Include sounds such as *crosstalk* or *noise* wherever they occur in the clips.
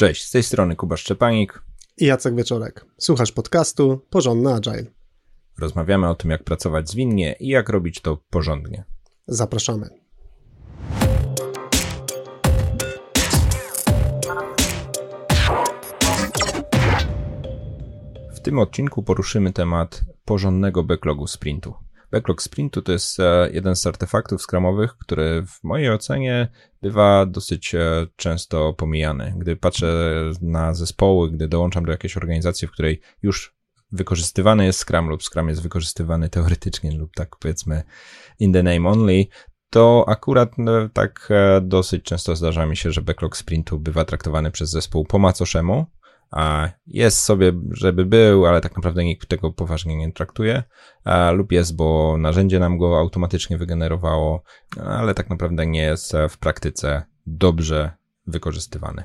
Cześć, z tej strony Kuba Szczepanik i Jacek Wieczorek. Słuchasz podcastu Porządny Agile. Rozmawiamy o tym, jak pracować zwinnie i jak robić to porządnie. Zapraszamy. W tym odcinku poruszymy temat porządnego backlogu sprintu. Backlog sprintu to jest e, jeden z artefaktów skramowych, który w mojej ocenie bywa dosyć e, często pomijany. Gdy patrzę na zespoły, gdy dołączam do jakiejś organizacji, w której już wykorzystywany jest Scrum lub Scrum jest wykorzystywany teoretycznie lub tak powiedzmy in the name only, to akurat no, tak e, dosyć często zdarza mi się, że backlog sprintu bywa traktowany przez zespół po macoszemu, jest sobie, żeby był, ale tak naprawdę nikt tego poważnie nie traktuje, lub jest, bo narzędzie nam go automatycznie wygenerowało, ale tak naprawdę nie jest w praktyce dobrze wykorzystywany.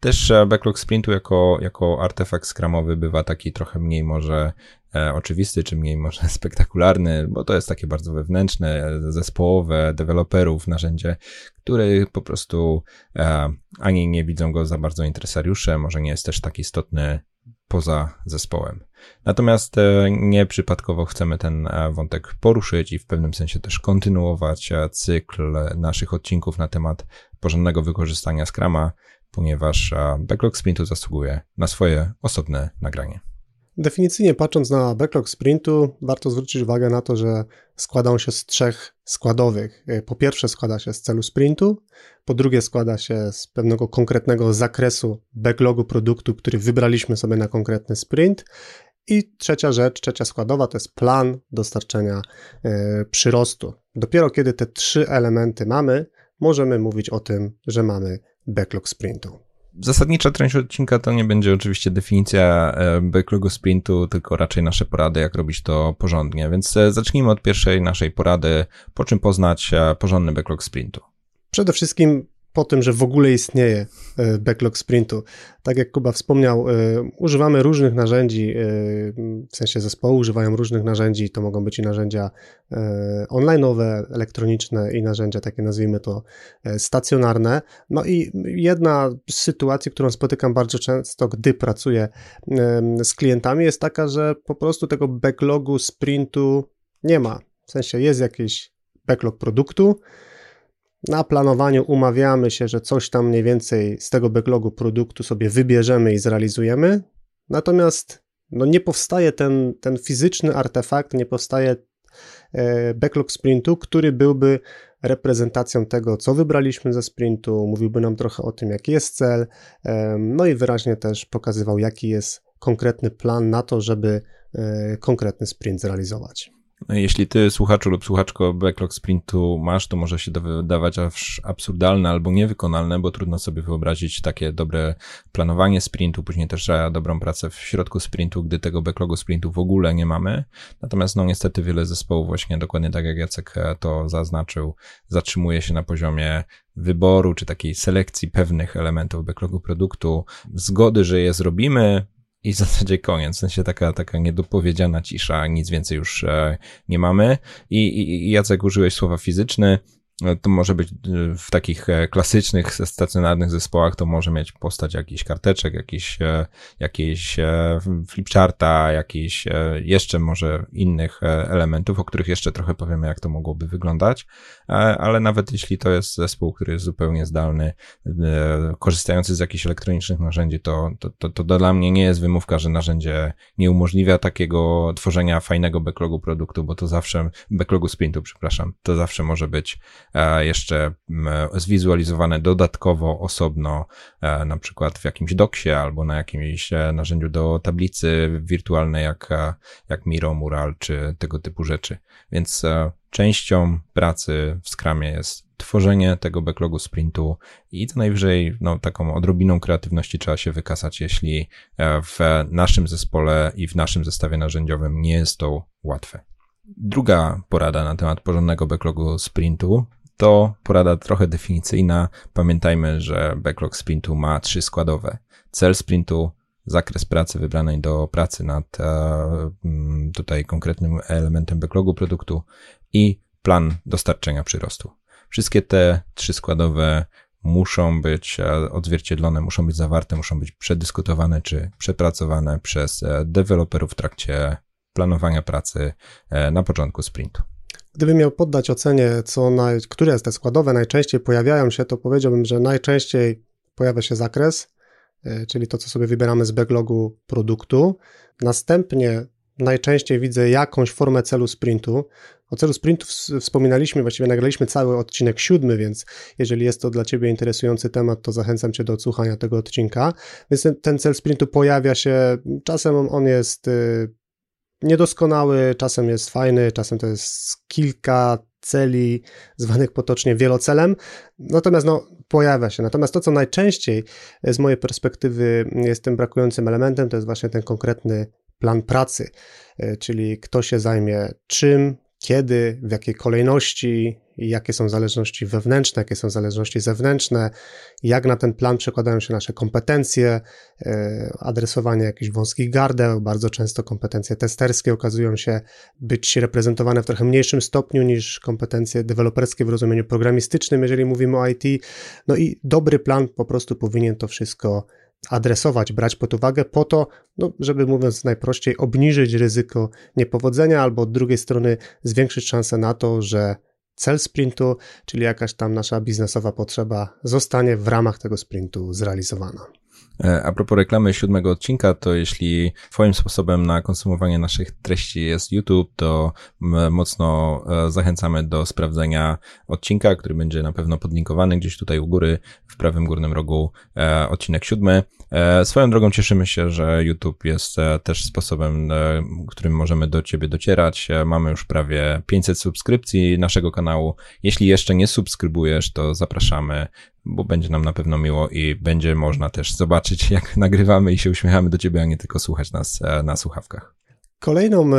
Też e, backlog sprintu jako, jako artefakt skramowy bywa taki trochę mniej może e, oczywisty, czy mniej może *laughs* spektakularny, bo to jest takie bardzo wewnętrzne, zespołowe, deweloperów narzędzie, które po prostu e, ani nie widzą go za bardzo interesariusze, może nie jest też tak istotny poza zespołem. Natomiast e, nieprzypadkowo chcemy ten e, wątek poruszyć i w pewnym sensie też kontynuować e, cykl naszych odcinków na temat porządnego wykorzystania Scrama, ponieważ backlog sprintu zasługuje na swoje osobne nagranie. Definicyjnie patrząc na backlog sprintu, warto zwrócić uwagę na to, że składa on się z trzech składowych. Po pierwsze składa się z celu sprintu, po drugie składa się z pewnego konkretnego zakresu backlogu produktu, który wybraliśmy sobie na konkretny sprint i trzecia rzecz, trzecia składowa to jest plan dostarczenia e, przyrostu. Dopiero kiedy te trzy elementy mamy, możemy mówić o tym, że mamy backlog sprintu. Zasadnicza treść odcinka to nie będzie oczywiście definicja e, backlogu sprintu, tylko raczej nasze porady, jak robić to porządnie. Więc e, zacznijmy od pierwszej naszej porady, po czym poznać porządny backlog sprintu. Przede wszystkim po tym, że w ogóle istnieje e, backlog sprintu. Tak jak Kuba wspomniał, e, używamy różnych narzędzi, e, w sensie zespołu używają różnych narzędzi, to mogą być i narzędzia online'owe, elektroniczne i narzędzia takie nazwijmy to stacjonarne. No i jedna z sytuacji, którą spotykam bardzo często, gdy pracuję z klientami jest taka, że po prostu tego backlogu sprintu nie ma. W sensie jest jakiś backlog produktu, na planowaniu umawiamy się, że coś tam mniej więcej z tego backlogu produktu sobie wybierzemy i zrealizujemy, natomiast no nie powstaje ten, ten fizyczny artefakt, nie powstaje e, backlog sprintu, który byłby reprezentacją tego, co wybraliśmy ze sprintu, mówiłby nam trochę o tym, jaki jest cel, e, no i wyraźnie też pokazywał, jaki jest konkretny plan na to, żeby e, konkretny sprint zrealizować. No jeśli ty, słuchaczu lub słuchaczko, backlog sprintu masz, to może się to wydawać aż absurdalne albo niewykonalne, bo trudno sobie wyobrazić takie dobre planowanie sprintu, później też dobrą pracę w środku sprintu, gdy tego backlogu sprintu w ogóle nie mamy. Natomiast no niestety wiele zespołów właśnie dokładnie tak jak Jacek to zaznaczył, zatrzymuje się na poziomie wyboru czy takiej selekcji pewnych elementów backlogu produktu, zgody, że je zrobimy, i w zasadzie koniec. W sensie taka, taka niedopowiedziana cisza, nic więcej już e, nie mamy. I, i, Jacek użyłeś słowa fizyczny. No, to może być y, w takich e, klasycznych, stacjonarnych zespołach, to może mieć postać jakichś karteczek, jakiś, e, jakiejś e, flipcharta, jakiś jeszcze może innych elementów, o których jeszcze trochę powiemy, jak to mogłoby wyglądać, ale nawet jeśli to jest zespół, który jest zupełnie zdalny, korzystający z jakichś elektronicznych narzędzi, to, to, to, to dla mnie nie jest wymówka, że narzędzie nie umożliwia takiego tworzenia fajnego backlogu produktu, bo to zawsze, backlogu sprintu, przepraszam, to zawsze może być jeszcze zwizualizowane dodatkowo, osobno, e, na przykład w jakimś doksie albo na jakimś e, narzędziu do tablicy wirtualnej, jak, e, jak Miro, Mural czy tego typu rzeczy. Więc częścią pracy w Scrumie jest tworzenie tego backlogu sprintu i co najwyżej no, taką odrobiną kreatywności trzeba się wykasać, jeśli w naszym zespole i w naszym zestawie narzędziowym nie jest to łatwe. Druga porada na temat porządnego backlogu sprintu to porada trochę definicyjna. Pamiętajmy, że backlog sprintu ma trzy składowe. Cel sprintu, zakres pracy wybranej do pracy nad e, mm, tutaj konkretnym elementem backlogu produktu i plan dostarczenia przyrostu. Wszystkie te trzy składowe muszą być odzwierciedlone, muszą być zawarte, muszą być przedyskutowane czy przepracowane przez deweloperów w trakcie planowania pracy na początku sprintu. Gdybym miał poddać ocenie, co naj, które te składowe najczęściej pojawiają się, to powiedziałbym, że najczęściej pojawia się zakres, e, czyli to, co sobie wybieramy z backlogu produktu. Następnie najczęściej widzę jakąś formę celu sprintu. O celu sprintu wspominaliśmy, właściwie nagraliśmy cały odcinek siódmy, więc jeżeli jest to dla Ciebie interesujący temat, to zachęcam Cię do odsłuchania tego odcinka. Więc ten, cel sprintu pojawia się, czasem on jest y, niedoskonały, czasem jest fajny, czasem to jest kilka celi zwanych potocznie wielocelem, natomiast no, pojawia się. Natomiast to, co najczęściej z mojej perspektywy jest tym brakującym elementem, to jest właśnie ten konkretny plan pracy, e, czyli kto się zajmie czym, kiedy, w jakiej kolejności, jakie są zależności wewnętrzne, jakie są zależności zewnętrzne, jak na ten plan przekładają się nasze kompetencje, e, adresowanie jakichś wąskich gardeł. Bardzo często kompetencje testerskie okazują się być reprezentowane w trochę mniejszym stopniu niż kompetencje deweloperskie w rozumieniu programistycznym, jeżeli mówimy o IT. No i dobry plan po prostu powinien to wszystko adresować, brać pod uwagę po to, no, żeby mówiąc najprościej, obniżyć ryzyko niepowodzenia, albo od drugiej strony zwiększyć szansę na to, że cel sprintu, czyli jakaś tam nasza biznesowa potrzeba, zostanie w ramach tego sprintu zrealizowana. E, a propos reklamy siódmego odcinka, to jeśli Twoim sposobem na konsumowanie naszych treści jest YouTube, to mocno e, zachęcamy do sprawdzenia odcinka, który będzie na pewno podlinkowany gdzieś tutaj u góry, w prawym górnym rogu, e, odcinek siódmy. Swoją drogą cieszymy się, że YouTube jest też sposobem, którym możemy do Ciebie docierać. Mamy już prawie 500 subskrypcji naszego kanału. Jeśli jeszcze nie subskrybujesz, to zapraszamy bo będzie nam na pewno miło i będzie można też zobaczyć, *laughs* jak nagrywamy i się uśmiechamy do ciebie, a nie tylko słuchać nas e, na słuchawkach. Kolejną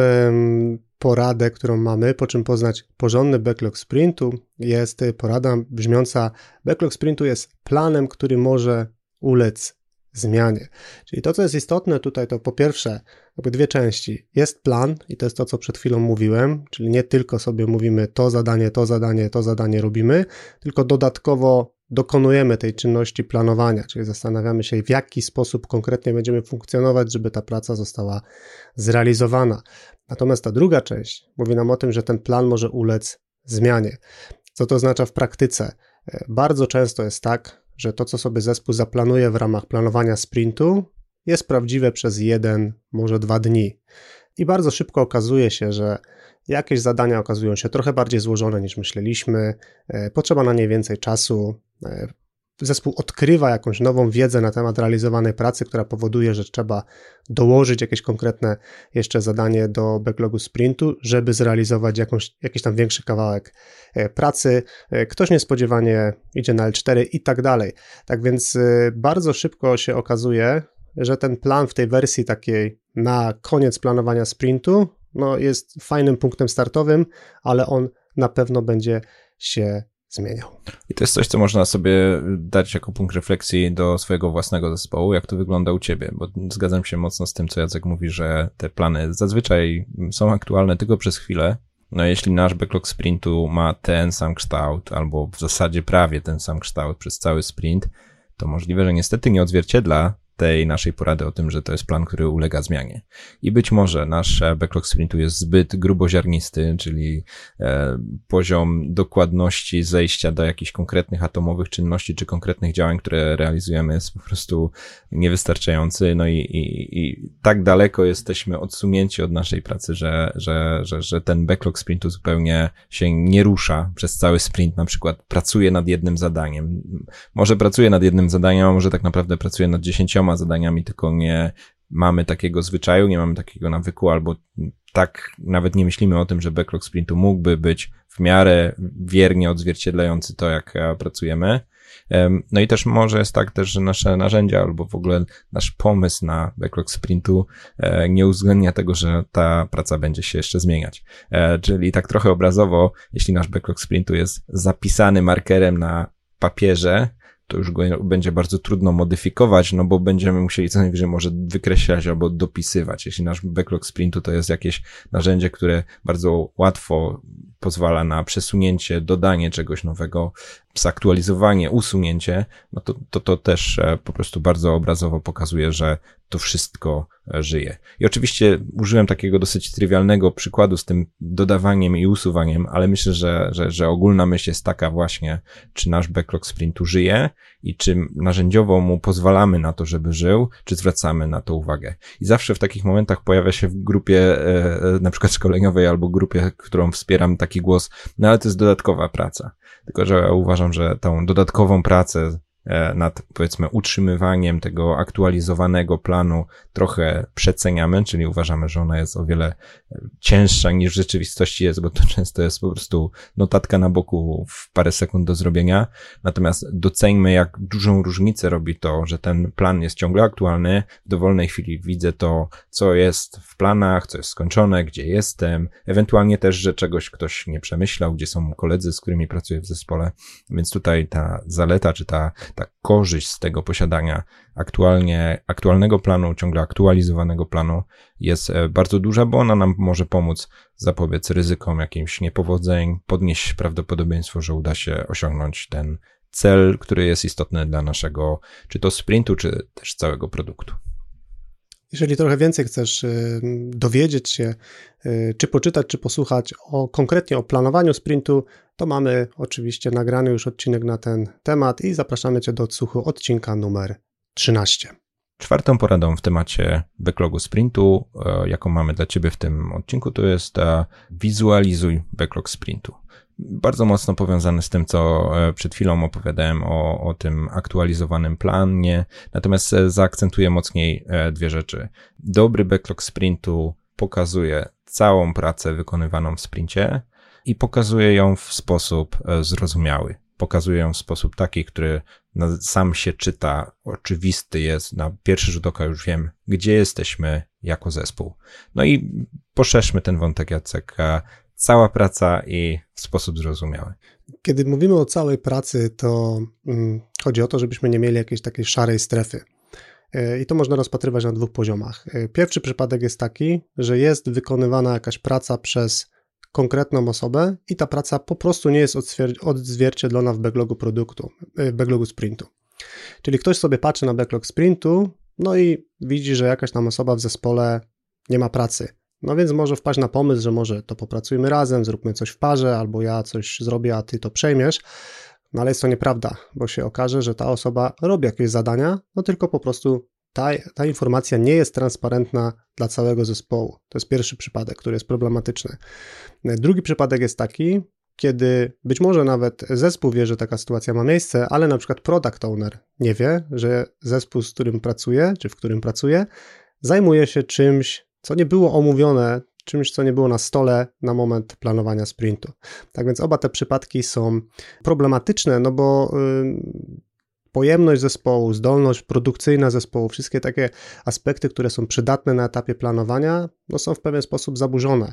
poradę, którą mamy, po czym poznać porządny backlog sprintu, jest porada brzmiąca: Backlog sprintu jest planem, który może ulec zmianie. Czyli to, co jest istotne tutaj, to po pierwsze, jakby dwie części. Jest plan, i to jest to, co przed chwilą mówiłem, czyli nie tylko sobie mówimy to zadanie, to zadanie, to zadanie robimy, tylko dodatkowo dokonujemy tej czynności planowania, czyli zastanawiamy się, w jaki sposób konkretnie będziemy funkcjonować, żeby ta praca została zrealizowana. Natomiast ta druga część mówi nam o tym, że ten plan może ulec zmianie. Co to oznacza w praktyce? E, bardzo często jest tak, że to, co sobie zespół zaplanuje w ramach planowania sprintu, jest prawdziwe przez jeden, może dwa dni. I bardzo szybko okazuje się, że jakieś zadania okazują się trochę bardziej złożone niż myśleliśmy, e, potrzeba na nie więcej czasu, E, zespół odkrywa jakąś nową wiedzę na temat realizowanej pracy, która powoduje, że trzeba dołożyć jakieś konkretne jeszcze zadanie do backlogu sprintu, żeby zrealizować jakąś, jakiś tam większy kawałek e, pracy. Ktoś niespodziewanie idzie na L4 i tak dalej. Tak więc bardzo szybko się okazuje, że ten plan w tej wersji takiej na koniec planowania sprintu no jest fajnym punktem startowym, ale on na pewno będzie się zmieniał. I to jest coś, co można sobie dać jako punkt refleksji do swojego własnego zespołu, jak to wygląda u ciebie, bo zgadzam się mocno z tym, co Jacek mówi, że te plany zazwyczaj są aktualne tylko przez chwilę. No jeśli nasz backlog sprintu ma ten sam kształt, albo w zasadzie prawie ten sam kształt przez cały sprint, to możliwe, że niestety nie odzwierciedla tej naszej porady o tym, że to jest plan, który ulega zmianie. I być może nasz e, backlog sprintu jest zbyt gruboziarnisty, czyli e, poziom dokładności zejścia do jakichś konkretnych atomowych czynności czy konkretnych działań, które realizujemy jest po prostu niewystarczający. No i, i, i tak daleko jesteśmy odsunięci od naszej pracy, że, że, że, że ten backlog sprintu zupełnie się nie rusza przez cały sprint. Na przykład pracuje nad jednym zadaniem. Może pracuje nad jednym zadaniem, a może tak naprawdę pracuje nad dziesięcioma zadaniami, tylko nie mamy takiego zwyczaju, nie mamy takiego nawyku, albo tak nawet nie myślimy o tym, że backlog sprintu mógłby być w miarę wiernie odzwierciedlający to, jak pracujemy. No i też może jest tak też, że nasze narzędzia albo w ogóle nasz pomysł na backlog sprintu e, nie uwzględnia tego, że ta praca będzie się jeszcze zmieniać. E, czyli tak trochę obrazowo, jeśli nasz backlog sprintu jest zapisany markerem na papierze, to już go będzie bardzo trudno modyfikować, no bo będziemy musieli co najwyżej może wykreślać albo dopisywać. Jeśli nasz backlog sprintu to jest jakieś narzędzie, które bardzo łatwo pozwala na przesunięcie, dodanie czegoś nowego, zaktualizowanie, usunięcie, no to, to, to też e, po prostu bardzo obrazowo pokazuje, że to wszystko e, żyje. I oczywiście użyłem takiego dosyć trywialnego przykładu z tym dodawaniem i usuwaniem, ale myślę, że, że, że ogólna myśl jest taka właśnie, czy nasz backlog sprintu żyje i czy narzędziowo mu pozwalamy na to, żeby żył, czy zwracamy na to uwagę. I zawsze w takich momentach pojawia się w grupie, e, na przykład szkoleniowej albo grupie, którą wspieram taki głos, no ale to jest dodatkowa praca. Tylko, że ja uważam, że tą dodatkową pracę E, nad powiedzmy utrzymywaniem tego aktualizowanego planu trochę przeceniamy, czyli uważamy, że ona jest o wiele e, cięższa niż w rzeczywistości jest, bo to *laughs* często jest po prostu notatka na boku w parę sekund do zrobienia. Natomiast doceńmy, jak dużą różnicę robi to, że ten plan jest ciągle aktualny. W dowolnej chwili widzę to, co jest w planach, co jest skończone, gdzie jestem, ewentualnie też, że czegoś ktoś nie przemyślał, gdzie są koledzy, z którymi pracuję w zespole. Więc tutaj ta zaleta, czy ta, ta korzyść z tego posiadania aktualnie, aktualnego planu, ciągle aktualizowanego planu jest e, bardzo duża, bo ona nam może pomóc zapobiec ryzykom jakimś niepowodzeń, podnieść prawdopodobieństwo, że uda się osiągnąć ten cel, który jest istotny dla naszego, czy to sprintu, czy też całego produktu. Jeżeli trochę więcej chcesz y, dowiedzieć się, y, czy poczytać, czy posłuchać o, konkretnie o planowaniu sprintu, to mamy oczywiście nagrany już odcinek na ten temat i zapraszamy Cię do odsłuchu odcinka numer 13. Czwartą poradą w temacie backlogu sprintu, e, jaką mamy dla Ciebie w tym odcinku, to jest e, wizualizuj backlog sprintu bardzo mocno powiązany z tym, co e, przed chwilą opowiadałem o, o tym aktualizowanym planie. Natomiast e, zaakcentuję mocniej e, dwie rzeczy. Dobry backlog sprintu pokazuje całą pracę wykonywaną w sprincie i pokazuje ją w sposób zrozumiały. Pokazuje ją w sposób taki, który sam się czyta, oczywisty jest, na pierwszy rzut oka już wiem, gdzie jesteśmy jako zespół. No i poszerzmy ten wątek, Jacek, cała praca i w sposób zrozumiały. Kiedy mówimy o całej pracy, to mm, chodzi o to, żebyśmy nie mieli jakiejś takiej szarej strefy. E, I to można rozpatrywać na dwóch poziomach. E, pierwszy przypadek jest taki, że jest wykonywana jakaś praca przez konkretną osobę i ta praca po prostu nie jest odzwierciedlona w backlogu produktu, e, w backlogu sprintu. Czyli ktoś sobie patrzy na backlog sprintu, no i widzi, że jakaś tam osoba w zespole nie ma pracy. No więc może wpaść na pomysł, że może to popracujmy razem, zróbmy coś w parze, albo ja coś zrobię, a ty to przejmiesz. No ale jest to nieprawda, bo się okaże, że ta osoba robi jakieś zadania, no tylko po prostu ta, ta informacja nie jest transparentna dla całego zespołu. To jest pierwszy przypadek, który jest problematyczny. Drugi przypadek jest taki, kiedy być może nawet zespół wie, że taka sytuacja ma miejsce, ale na przykład product owner nie wie, że zespół, z którym pracuje, czy w którym pracuje, zajmuje się czymś co nie było omówione, czymś, co nie było na stole na moment planowania sprintu. Tak więc oba te przypadki są problematyczne, no bo yy, pojemność zespołu, zdolność produkcyjna zespołu, wszystkie takie aspekty, które są przydatne na etapie planowania, no są w pewien sposób zaburzone.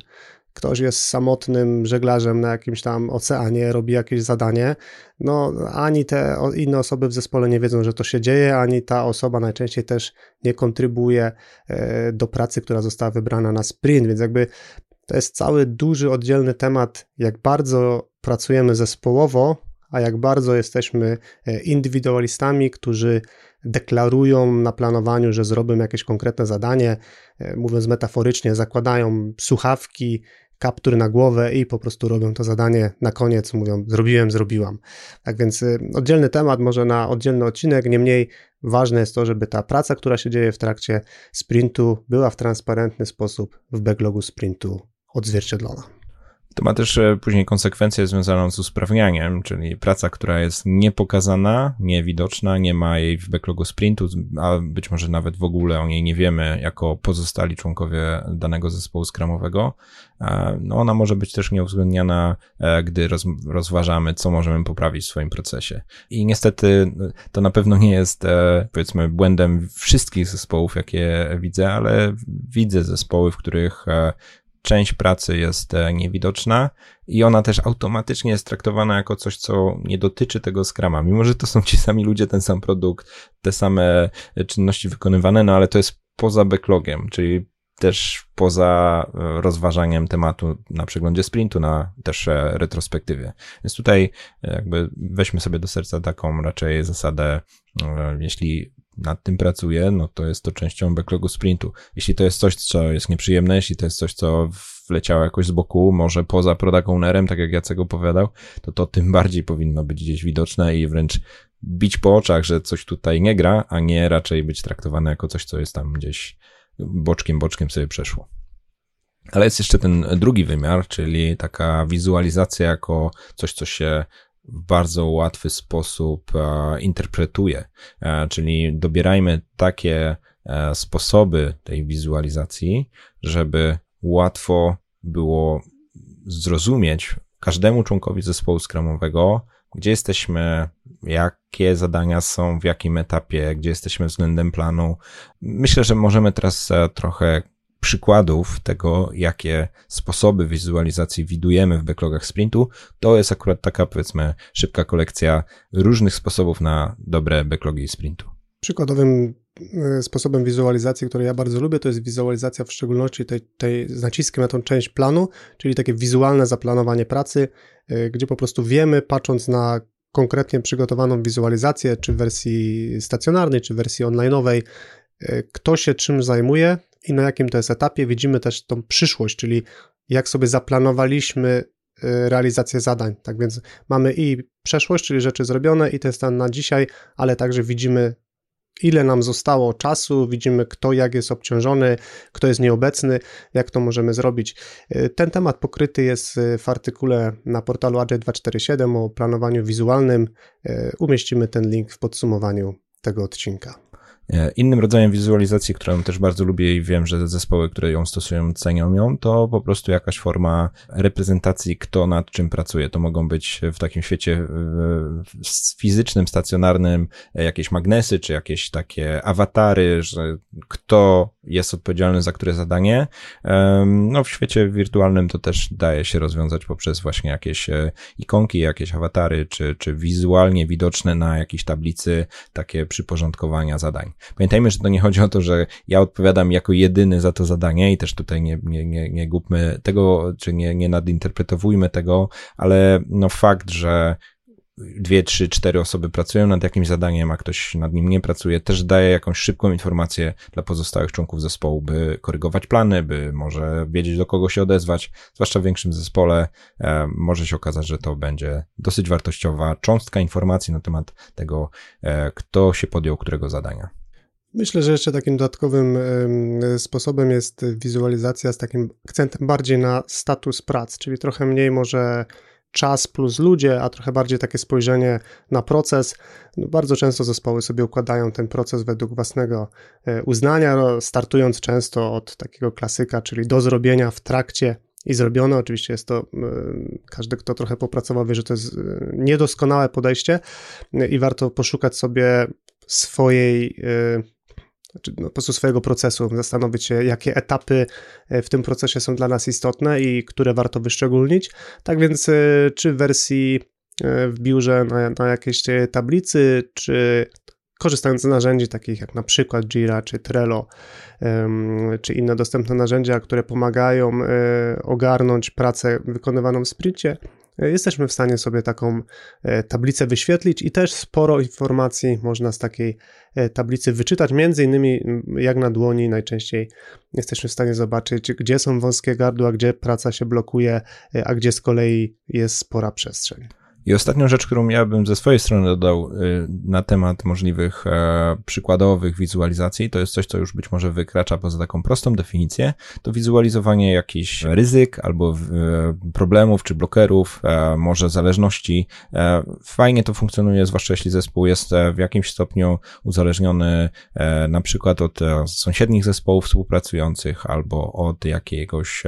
Ktoś jest samotnym żeglarzem na jakimś tam oceanie, robi jakieś zadanie, no ani te inne osoby w zespole nie wiedzą, że to się dzieje, ani ta osoba najczęściej też nie kontrybuje e, do pracy, która została wybrana na sprint, więc jakby to jest cały duży, oddzielny temat, jak bardzo pracujemy zespołowo, a jak bardzo jesteśmy e, indywidualistami, którzy deklarują na planowaniu, że zrobią jakieś konkretne zadanie, e, mówiąc metaforycznie, zakładają słuchawki, kaptur na głowę i po prostu robią to zadanie na koniec, mówią zrobiłem, zrobiłam. Tak więc e, oddzielny temat, może na oddzielny odcinek, niemniej ważne jest to, żeby ta praca, która się dzieje w trakcie sprintu była w transparentny sposób w backlogu sprintu odzwierciedlona. To ma też e, później konsekwencję związaną z usprawnianiem, czyli praca, która jest niepokazana, niewidoczna, nie ma jej w backlogu sprintu, a być może nawet w ogóle o niej nie wiemy jako pozostali członkowie danego zespołu skramowego. E, no ona może być też nieuwzględniana, e, gdy roz, rozważamy, co możemy poprawić w swoim procesie. I niestety to na pewno nie jest, powiedzmy, błędem wszystkich zespołów, jakie widzę, ale widzę zespoły, w których część pracy jest e, niewidoczna i ona też automatycznie jest traktowana jako coś, co nie dotyczy tego skrama. Mimo, że to są ci sami ludzie, ten sam produkt, te same czynności wykonywane, no ale to jest poza backlogiem, czyli też poza e, rozważaniem tematu na przeglądzie sprintu, na też retrospektywie. Więc tutaj jakby weźmy sobie do serca taką raczej zasadę, jeśli nad tym pracuję, no to jest to częścią backlogu sprintu. Jeśli to jest coś, co jest nieprzyjemne, jeśli to jest coś, co wleciało jakoś z boku, może poza product ownerem, tak jak Jacek opowiadał, to to tym bardziej powinno być gdzieś widoczne i wręcz bić po oczach, że coś tutaj nie gra, a nie raczej być traktowane jako coś, co jest tam gdzieś boczkiem, boczkiem sobie przeszło. Ale jest jeszcze ten drugi wymiar, czyli taka wizualizacja jako coś, co się w bardzo łatwy sposób e, interpretuje. E, czyli dobierajmy takie e, sposoby tej wizualizacji, żeby łatwo było zrozumieć każdemu członkowi zespołu skramowego, gdzie jesteśmy, jakie zadania są, w jakim etapie, gdzie jesteśmy względem planu. Myślę, że możemy teraz trochę przykładów tego, jakie sposoby wizualizacji widujemy w backlogach sprintu, to jest akurat taka, powiedzmy, szybka kolekcja różnych sposobów na dobre backlogi sprintu. Przykładowym e, sposobem wizualizacji, który ja bardzo lubię, to jest wizualizacja w szczególności tej, tej z naciskiem na tą część planu, czyli takie wizualne zaplanowanie pracy, e, gdzie po prostu wiemy, patrząc na konkretnie przygotowaną wizualizację, czy w wersji stacjonarnej, czy w wersji onlineowej, e, kto się czym zajmuje, i na jakim to jest etapie. Widzimy też tą przyszłość, czyli jak sobie zaplanowaliśmy y, realizację zadań. Tak więc mamy i przeszłość, czyli rzeczy zrobione, i ten stan na dzisiaj, ale także widzimy, ile nam zostało czasu, widzimy, kto jak jest obciążony, kto jest nieobecny, jak to możemy zrobić. Y, ten temat pokryty jest y, w artykule na portalu AJ247 o planowaniu wizualnym. Umieścimy ten link w podsumowaniu tego odcinka. E, innym rodzajem wizualizacji, którą też bardzo lubię i wiem, że zespoły, które ją stosują, cenią ją, to po prostu jakaś forma reprezentacji, kto nad czym pracuje. To mogą być w takim świecie fizycznym, stacjonarnym jakieś magnesy, czy jakieś takie awatary, że kto jest odpowiedzialny za które zadanie. No w świecie wirtualnym to też daje się rozwiązać poprzez właśnie jakieś e, ikonki, jakieś awatary, czy, czy wizualnie widoczne na jakiejś tablicy takie przyporządkowania zadań. Pamiętajmy, że to nie chodzi o to, że ja odpowiadam jako jedyny za to zadanie i też tutaj nie, nie, nie, nie głupmy tego, czy nie, nie nadinterpretowujmy tego, ale no fakt, że dwie, trzy, cztery osoby pracują nad jakimś zadaniem, a ktoś nad nim nie pracuje, też daje jakąś szybką informację dla pozostałych członków zespołu, by korygować plany, by może wiedzieć do kogo się odezwać, zwłaszcza w większym zespole e, może się okazać, że to będzie dosyć wartościowa cząstka informacji na temat tego, e, kto się podjął którego zadania. Myślę, że jeszcze takim dodatkowym sposobem jest wizualizacja z takim akcentem bardziej na status prac, czyli trochę mniej może czas plus ludzie, a trochę bardziej takie spojrzenie na proces. No bardzo często zespoły sobie układają ten proces według własnego e, uznania, startując często od takiego klasyka, czyli do zrobienia w trakcie i zrobione. Oczywiście jest to, każdy, kto trochę popracował, wie, że to jest e, niedoskonałe podejście i warto poszukać sobie swojej e, znaczy, no, po prostu swojego procesu, zastanowić się, jakie etapy e, w tym procesie są dla nas istotne i które warto wyszczególnić. Tak więc, e, czy w wersji e, w biurze na, na jakiejś tablicy, czy korzystając z narzędzi takich jak na przykład Jira czy Trello, czy inne dostępne narzędzia, które pomagają ogarnąć pracę wykonywaną w sprincie, jesteśmy w stanie sobie taką e, tablicę wyświetlić i też sporo informacji można z takiej e, tablicy wyczytać. Między innymi, jak na dłoni, najczęściej jesteśmy w stanie zobaczyć, gdzie są wąskie gardła, gdzie praca się blokuje, e, a gdzie z kolei jest spora przestrzeń. I ostatnią rzecz, którą ja bym ze swojej strony dodał y, na temat możliwych e, przykładowych wizualizacji, to jest coś, co już być może wykracza poza taką prostą definicję, to wizualizowanie jakichś ryzyk albo e, problemów czy blokerów, e, może zależności. Fajnie to funkcjonuje, zwłaszcza jeśli zespół jest w jakimś stopniu uzależniony na przykład od sąsiednich zespołów współpracujących albo od jakiegoś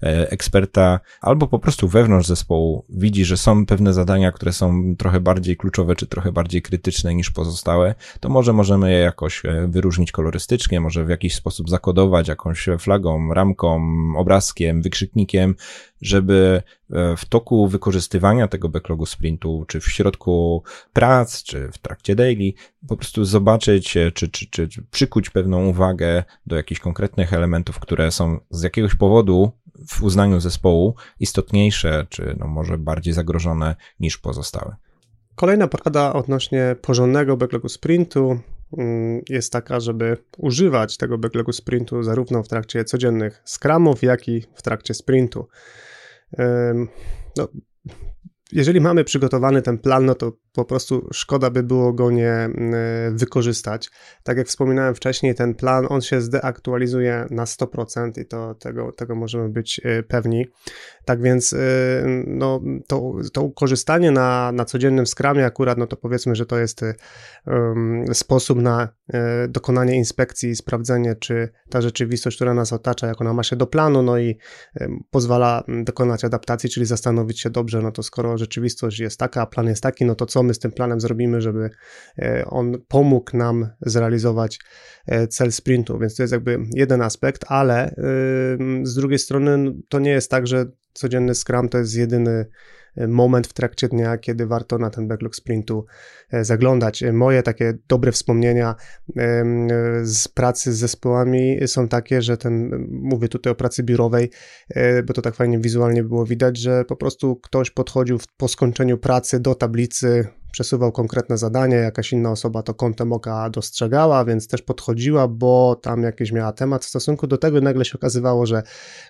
eksperta, albo po prostu wewnątrz zespołu widzi, że są pewne zadania, zadania, które są trochę bardziej kluczowe, czy trochę bardziej krytyczne niż pozostałe, to może możemy je jakoś e, wyróżnić kolorystycznie, może w jakiś sposób zakodować jakąś flagą, ramką, obrazkiem, wykrzyknikiem, żeby e, w toku wykorzystywania tego backlogu sprintu, czy w środku prac, czy w trakcie daily, po prostu zobaczyć, e, czy, czy, czy, czy przykuć pewną uwagę do jakichś konkretnych elementów, które są z jakiegoś powodu w uznaniu zespołu istotniejsze, czy no może bardziej zagrożone niż pozostałe. Kolejna porada odnośnie porządnego backlogu sprintu mm, jest taka, żeby używać tego backlogu sprintu zarówno w trakcie codziennych scrumów, jak i w trakcie sprintu. No, jeżeli mamy przygotowany ten plan, no to po prostu szkoda by było go nie e, wykorzystać. Tak jak wspominałem wcześniej, ten plan, on się zdeaktualizuje na 100% i to, tego, tego możemy być e, pewni. Tak więc e, no, to, to korzystanie na, na codziennym skramie akurat, no to powiedzmy, że to jest um, sposób na dokonanie inspekcji i sprawdzenie, czy ta rzeczywistość, która nas otacza, jak ona ma się do planu, no i pozwala dokonać adaptacji, czyli zastanowić się dobrze, no to skoro rzeczywistość jest taka, a plan jest taki, no to co my z tym planem zrobimy, żeby e, on pomógł nam zrealizować e, cel sprintu, więc to jest jakby jeden aspekt, ale z drugiej strony to nie jest tak, że codzienny Scrum to jest jedyny moment w trakcie dnia, kiedy warto na ten backlog sprintu zaglądać. Moje takie dobre wspomnienia z pracy z zespołami są takie, że ten, mówię tutaj o pracy biurowej, bo to tak fajnie wizualnie było widać, że po prostu ktoś podchodził po skończeniu pracy do tablicy, przesuwał konkretne zadanie, jakaś inna osoba to kątem oka dostrzegała, więc też podchodziła, bo tam jakiś miała temat w stosunku do tego nagle się okazywało, że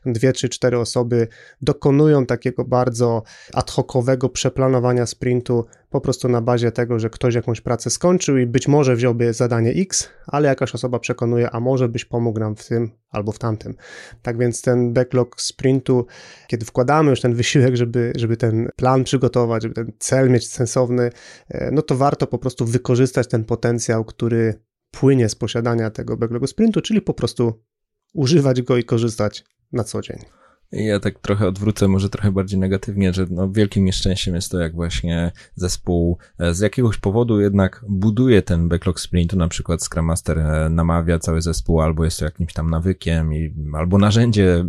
dwie czy cztery osoby dokonują takiego bardzo ad hocowego przeplanowania sprintu po prostu na bazie tego, że ktoś jakąś pracę skończył i być może wziąłby zadanie X, ale jakaś osoba przekonuje, a może byś pomógł nam w tym albo w tamtym. Tak więc ten backlog sprintu, kiedy wkładamy już ten wysiłek, żeby, żeby ten plan przygotować, żeby ten cel mieć sensowny, e, no to warto po prostu wykorzystać ten potencjał, który płynie z posiadania tego backlogu sprintu, czyli po prostu używać go i korzystać na co dzień. Ja tak trochę odwrócę, może trochę bardziej negatywnie, że no wielkim nieszczęściem jest to, jak właśnie zespół e, z jakiegoś powodu jednak buduje ten backlog sprintu, na przykład Scrum Master e, namawia cały zespół, albo jest to jakimś tam nawykiem, i, albo narzędzie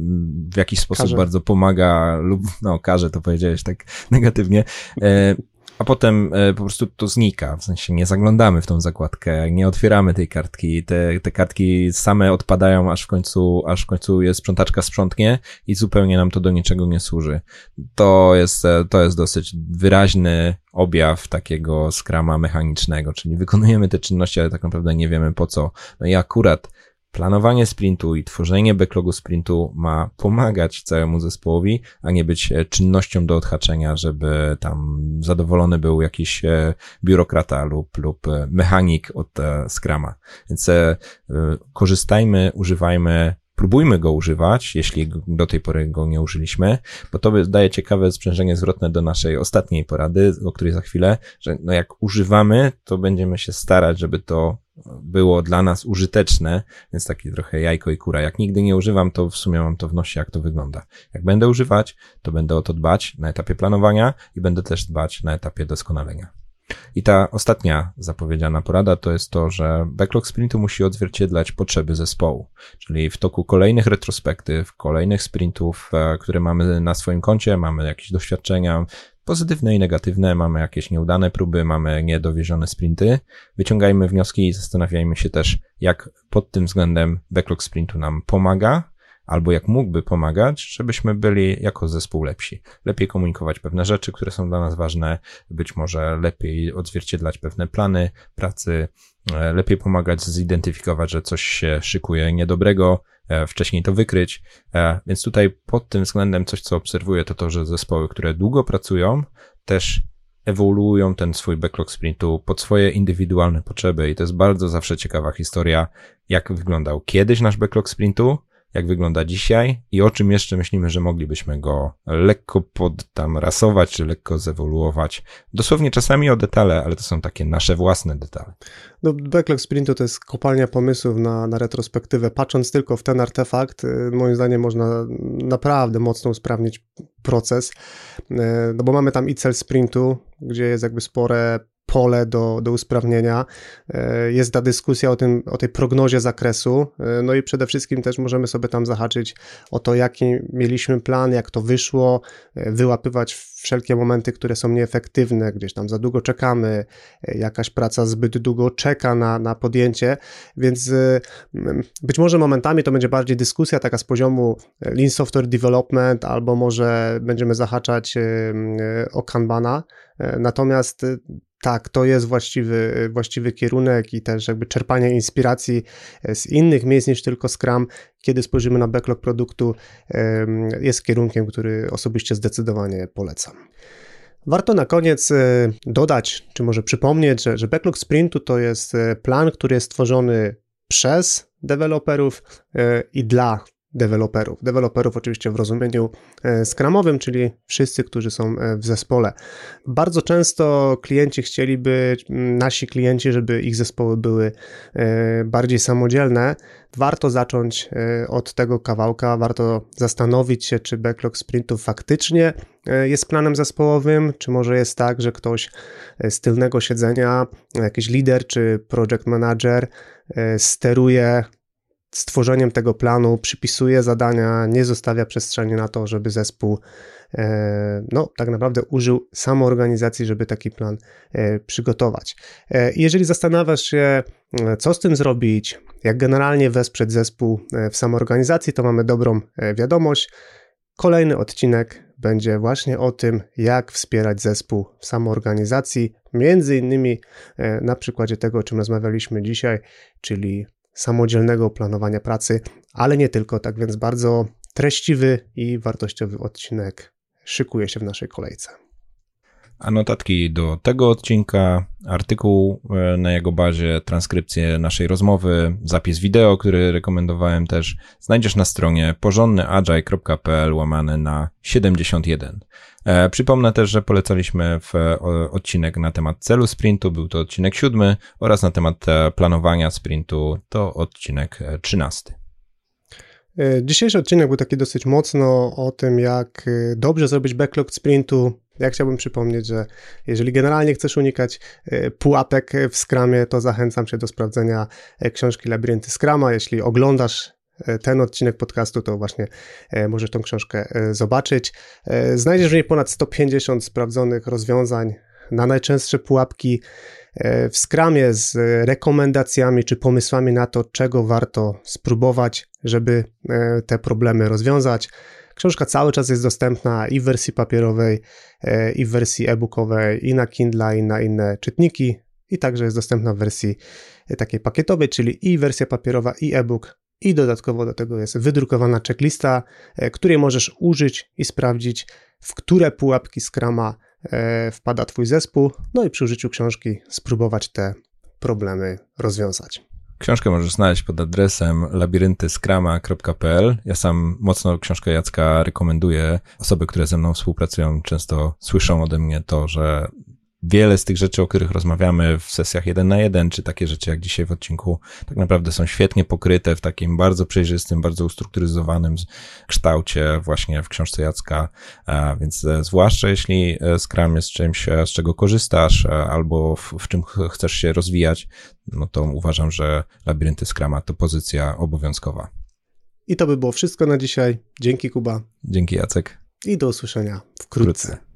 w jakiś sposób karze. bardzo pomaga, lub no każe, to powiedziałeś tak *laughs* negatywnie. A potem e, po prostu to znika, w sensie nie zaglądamy w tą zakładkę, nie otwieramy tej kartki, te, te kartki same odpadają, aż w końcu, aż w końcu jest sprzątaczka sprzątnie i zupełnie nam to do niczego nie służy. To jest, e, to jest dosyć wyraźny objaw takiego skrama mechanicznego, czyli wykonujemy te czynności, ale tak naprawdę nie wiemy po co. No i akurat planowanie sprintu i tworzenie backlogu sprintu ma pomagać całemu zespołowi, a nie być e, czynnością do odhaczenia, żeby tam zadowolony był jakiś e, biurokrata lub, lub e, mechanik od Scrama. Więc korzystajmy, używajmy próbujmy go używać, jeśli do tej pory go nie użyliśmy, bo to daje ciekawe sprzężenie zwrotne do naszej ostatniej porady, o której za chwilę, że no jak używamy, to będziemy się starać, żeby to było dla nas użyteczne, więc takie trochę jajko i kura. Jak nigdy nie używam, to w sumie mam to w nosie, jak to wygląda. Jak będę używać, to będę o to dbać na etapie planowania i będę też dbać na etapie doskonalenia. I ta ostatnia zapowiedziana porada to jest to, że backlog sprintu musi odzwierciedlać potrzeby zespołu. Czyli w toku kolejnych retrospektyw, kolejnych sprintów, e, które mamy na swoim koncie, mamy jakieś doświadczenia, pozytywne i negatywne, mamy jakieś nieudane próby, mamy niedowiezione sprinty. Wyciągajmy wnioski i zastanawiajmy się też, jak pod tym względem backlog sprintu nam pomaga, albo jak mógłby pomagać, żebyśmy byli jako zespół lepsi. Lepiej komunikować pewne rzeczy, które są dla nas ważne, być może lepiej odzwierciedlać pewne plany pracy, e, lepiej pomagać zidentyfikować, że coś się szykuje niedobrego, wcześniej to wykryć. E, więc tutaj pod tym względem coś, co obserwuję, to to, że zespoły, które długo pracują, też ewoluują ten swój backlog sprintu pod swoje indywidualne potrzeby i to jest bardzo zawsze ciekawa historia, jak wyglądał kiedyś nasz backlog sprintu, jak wygląda dzisiaj i o czym jeszcze myślimy, że moglibyśmy go lekko pod tam rasować, czy lekko zewoluować. Dosłownie czasami o detale, ale to są takie nasze własne detale. No, backlog sprintu to jest kopalnia pomysłów na, na retrospektywę. Patrząc tylko w ten artefakt, y, moim zdaniem można naprawdę mocno usprawnić proces, y, no bo mamy tam i cel sprintu, gdzie jest jakby spore pole do, do usprawnienia. E, jest ta dyskusja o, tym, o tej prognozie zakresu, e, no i przede wszystkim też możemy sobie tam zahaczyć o to, jaki mieliśmy plan, jak to wyszło, e, wyłapywać wszelkie momenty, które są nieefektywne, gdzieś tam za długo czekamy, jakaś praca zbyt długo czeka na, na podjęcie, więc być może momentami to będzie bardziej dyskusja taka z poziomu Lean Software Development, albo może będziemy zahaczać o Kanbana, natomiast tak, to jest właściwy, właściwy kierunek i też jakby czerpanie inspiracji e, z innych miejsc niż tylko Scrum, kiedy spojrzymy na backlog produktu, jest kierunkiem, który osobiście zdecydowanie polecam. Warto na koniec e, dodać, czy może przypomnieć, że, że backlog sprintu to jest e, plan, który jest stworzony przez deweloperów i dla deweloperów. Deweloperów oczywiście w rozumieniu e, skramowym, czyli wszyscy, którzy są e, w zespole. Bardzo często klienci chcieliby, nasi klienci, żeby ich zespoły były e, bardziej samodzielne. Warto zacząć od tego kawałka, warto zastanowić się, czy backlog sprintów faktycznie jest planem zespołowym, czy może jest tak, że ktoś z tylnego siedzenia, jakiś lider czy project manager steruje stworzeniem tego planu przypisuje zadania, nie zostawia przestrzeni na to, żeby zespół e, no, tak naprawdę użył samoorganizacji, żeby taki plan e, przygotować. E, jeżeli zastanawiasz się, co z tym zrobić, jak generalnie wesprzeć zespół w samoorganizacji, to mamy dobrą wiadomość. Kolejny odcinek będzie właśnie o tym, jak wspierać zespół w samoorganizacji, między innymi na przykładzie tego, o czym rozmawialiśmy dzisiaj, czyli samodzielnego planowania pracy, ale nie tylko, tak więc bardzo treściwy i wartościowy odcinek szykuje się w naszej kolejce. A notatki do tego odcinka, artykuł e, na jego bazie, transkrypcję naszej rozmowy, zapis wideo, który rekomendowałem też, znajdziesz na stronie porządnyagile.pl łamane na 71. E, przypomnę też, że polecaliśmy w odcinek na temat celu sprintu, był to odcinek siódmy oraz na temat e, planowania sprintu to odcinek trzynasty. Dzisiejszy odcinek był taki dosyć mocno o tym, jak dobrze zrobić backlog sprintu, ja chciałbym przypomnieć, że jeżeli generalnie chcesz unikać e, pułapek w Scrumie, to zachęcam cię do sprawdzenia e, książki Labirynty Scrama. Jeśli oglądasz e, ten odcinek podcastu, to właśnie możesz tą książkę zobaczyć. Znajdziesz w niej ponad 150 sprawdzonych rozwiązań na najczęstsze pułapki w Scrumie z rekomendacjami czy pomysłami na to, czego warto spróbować, żeby te problemy rozwiązać. Książka cały czas jest dostępna i w wersji papierowej, e, i w wersji e-bookowej, i na Kindle, i na inne czytniki, i także jest dostępna w wersji e, takiej pakietowej, czyli i wersja papierowa, i e-book, i dodatkowo do tego jest wydrukowana checklista, e, której możesz użyć i sprawdzić, w które pułapki Scrama wpada Twój zespół, no i przy użyciu książki spróbować te problemy rozwiązać. Książkę możesz znaleźć pod adresem labiryntyskrama.pl. Ja sam mocno książkę Jacka rekomenduję. Osoby, które ze mną współpracują, często słyszą ode mnie to, że wiele z tych rzeczy, o których rozmawiamy w sesjach jeden na jeden, czy takie rzeczy jak dzisiaj w odcinku, tak naprawdę są świetnie pokryte w takim bardzo przejrzystym, bardzo ustrukturyzowanym kształcie właśnie w książce Jacka, więc e, zwłaszcza jeśli e, Scrum jest czymś, e, z czego korzystasz, albo w, w czym chcesz się rozwijać, no to uważam, że labirynty Scrama to pozycja obowiązkowa. I to by było wszystko na dzisiaj. Dzięki Kuba. Dzięki Jacek. I do usłyszenia wkrótce. wkrótce.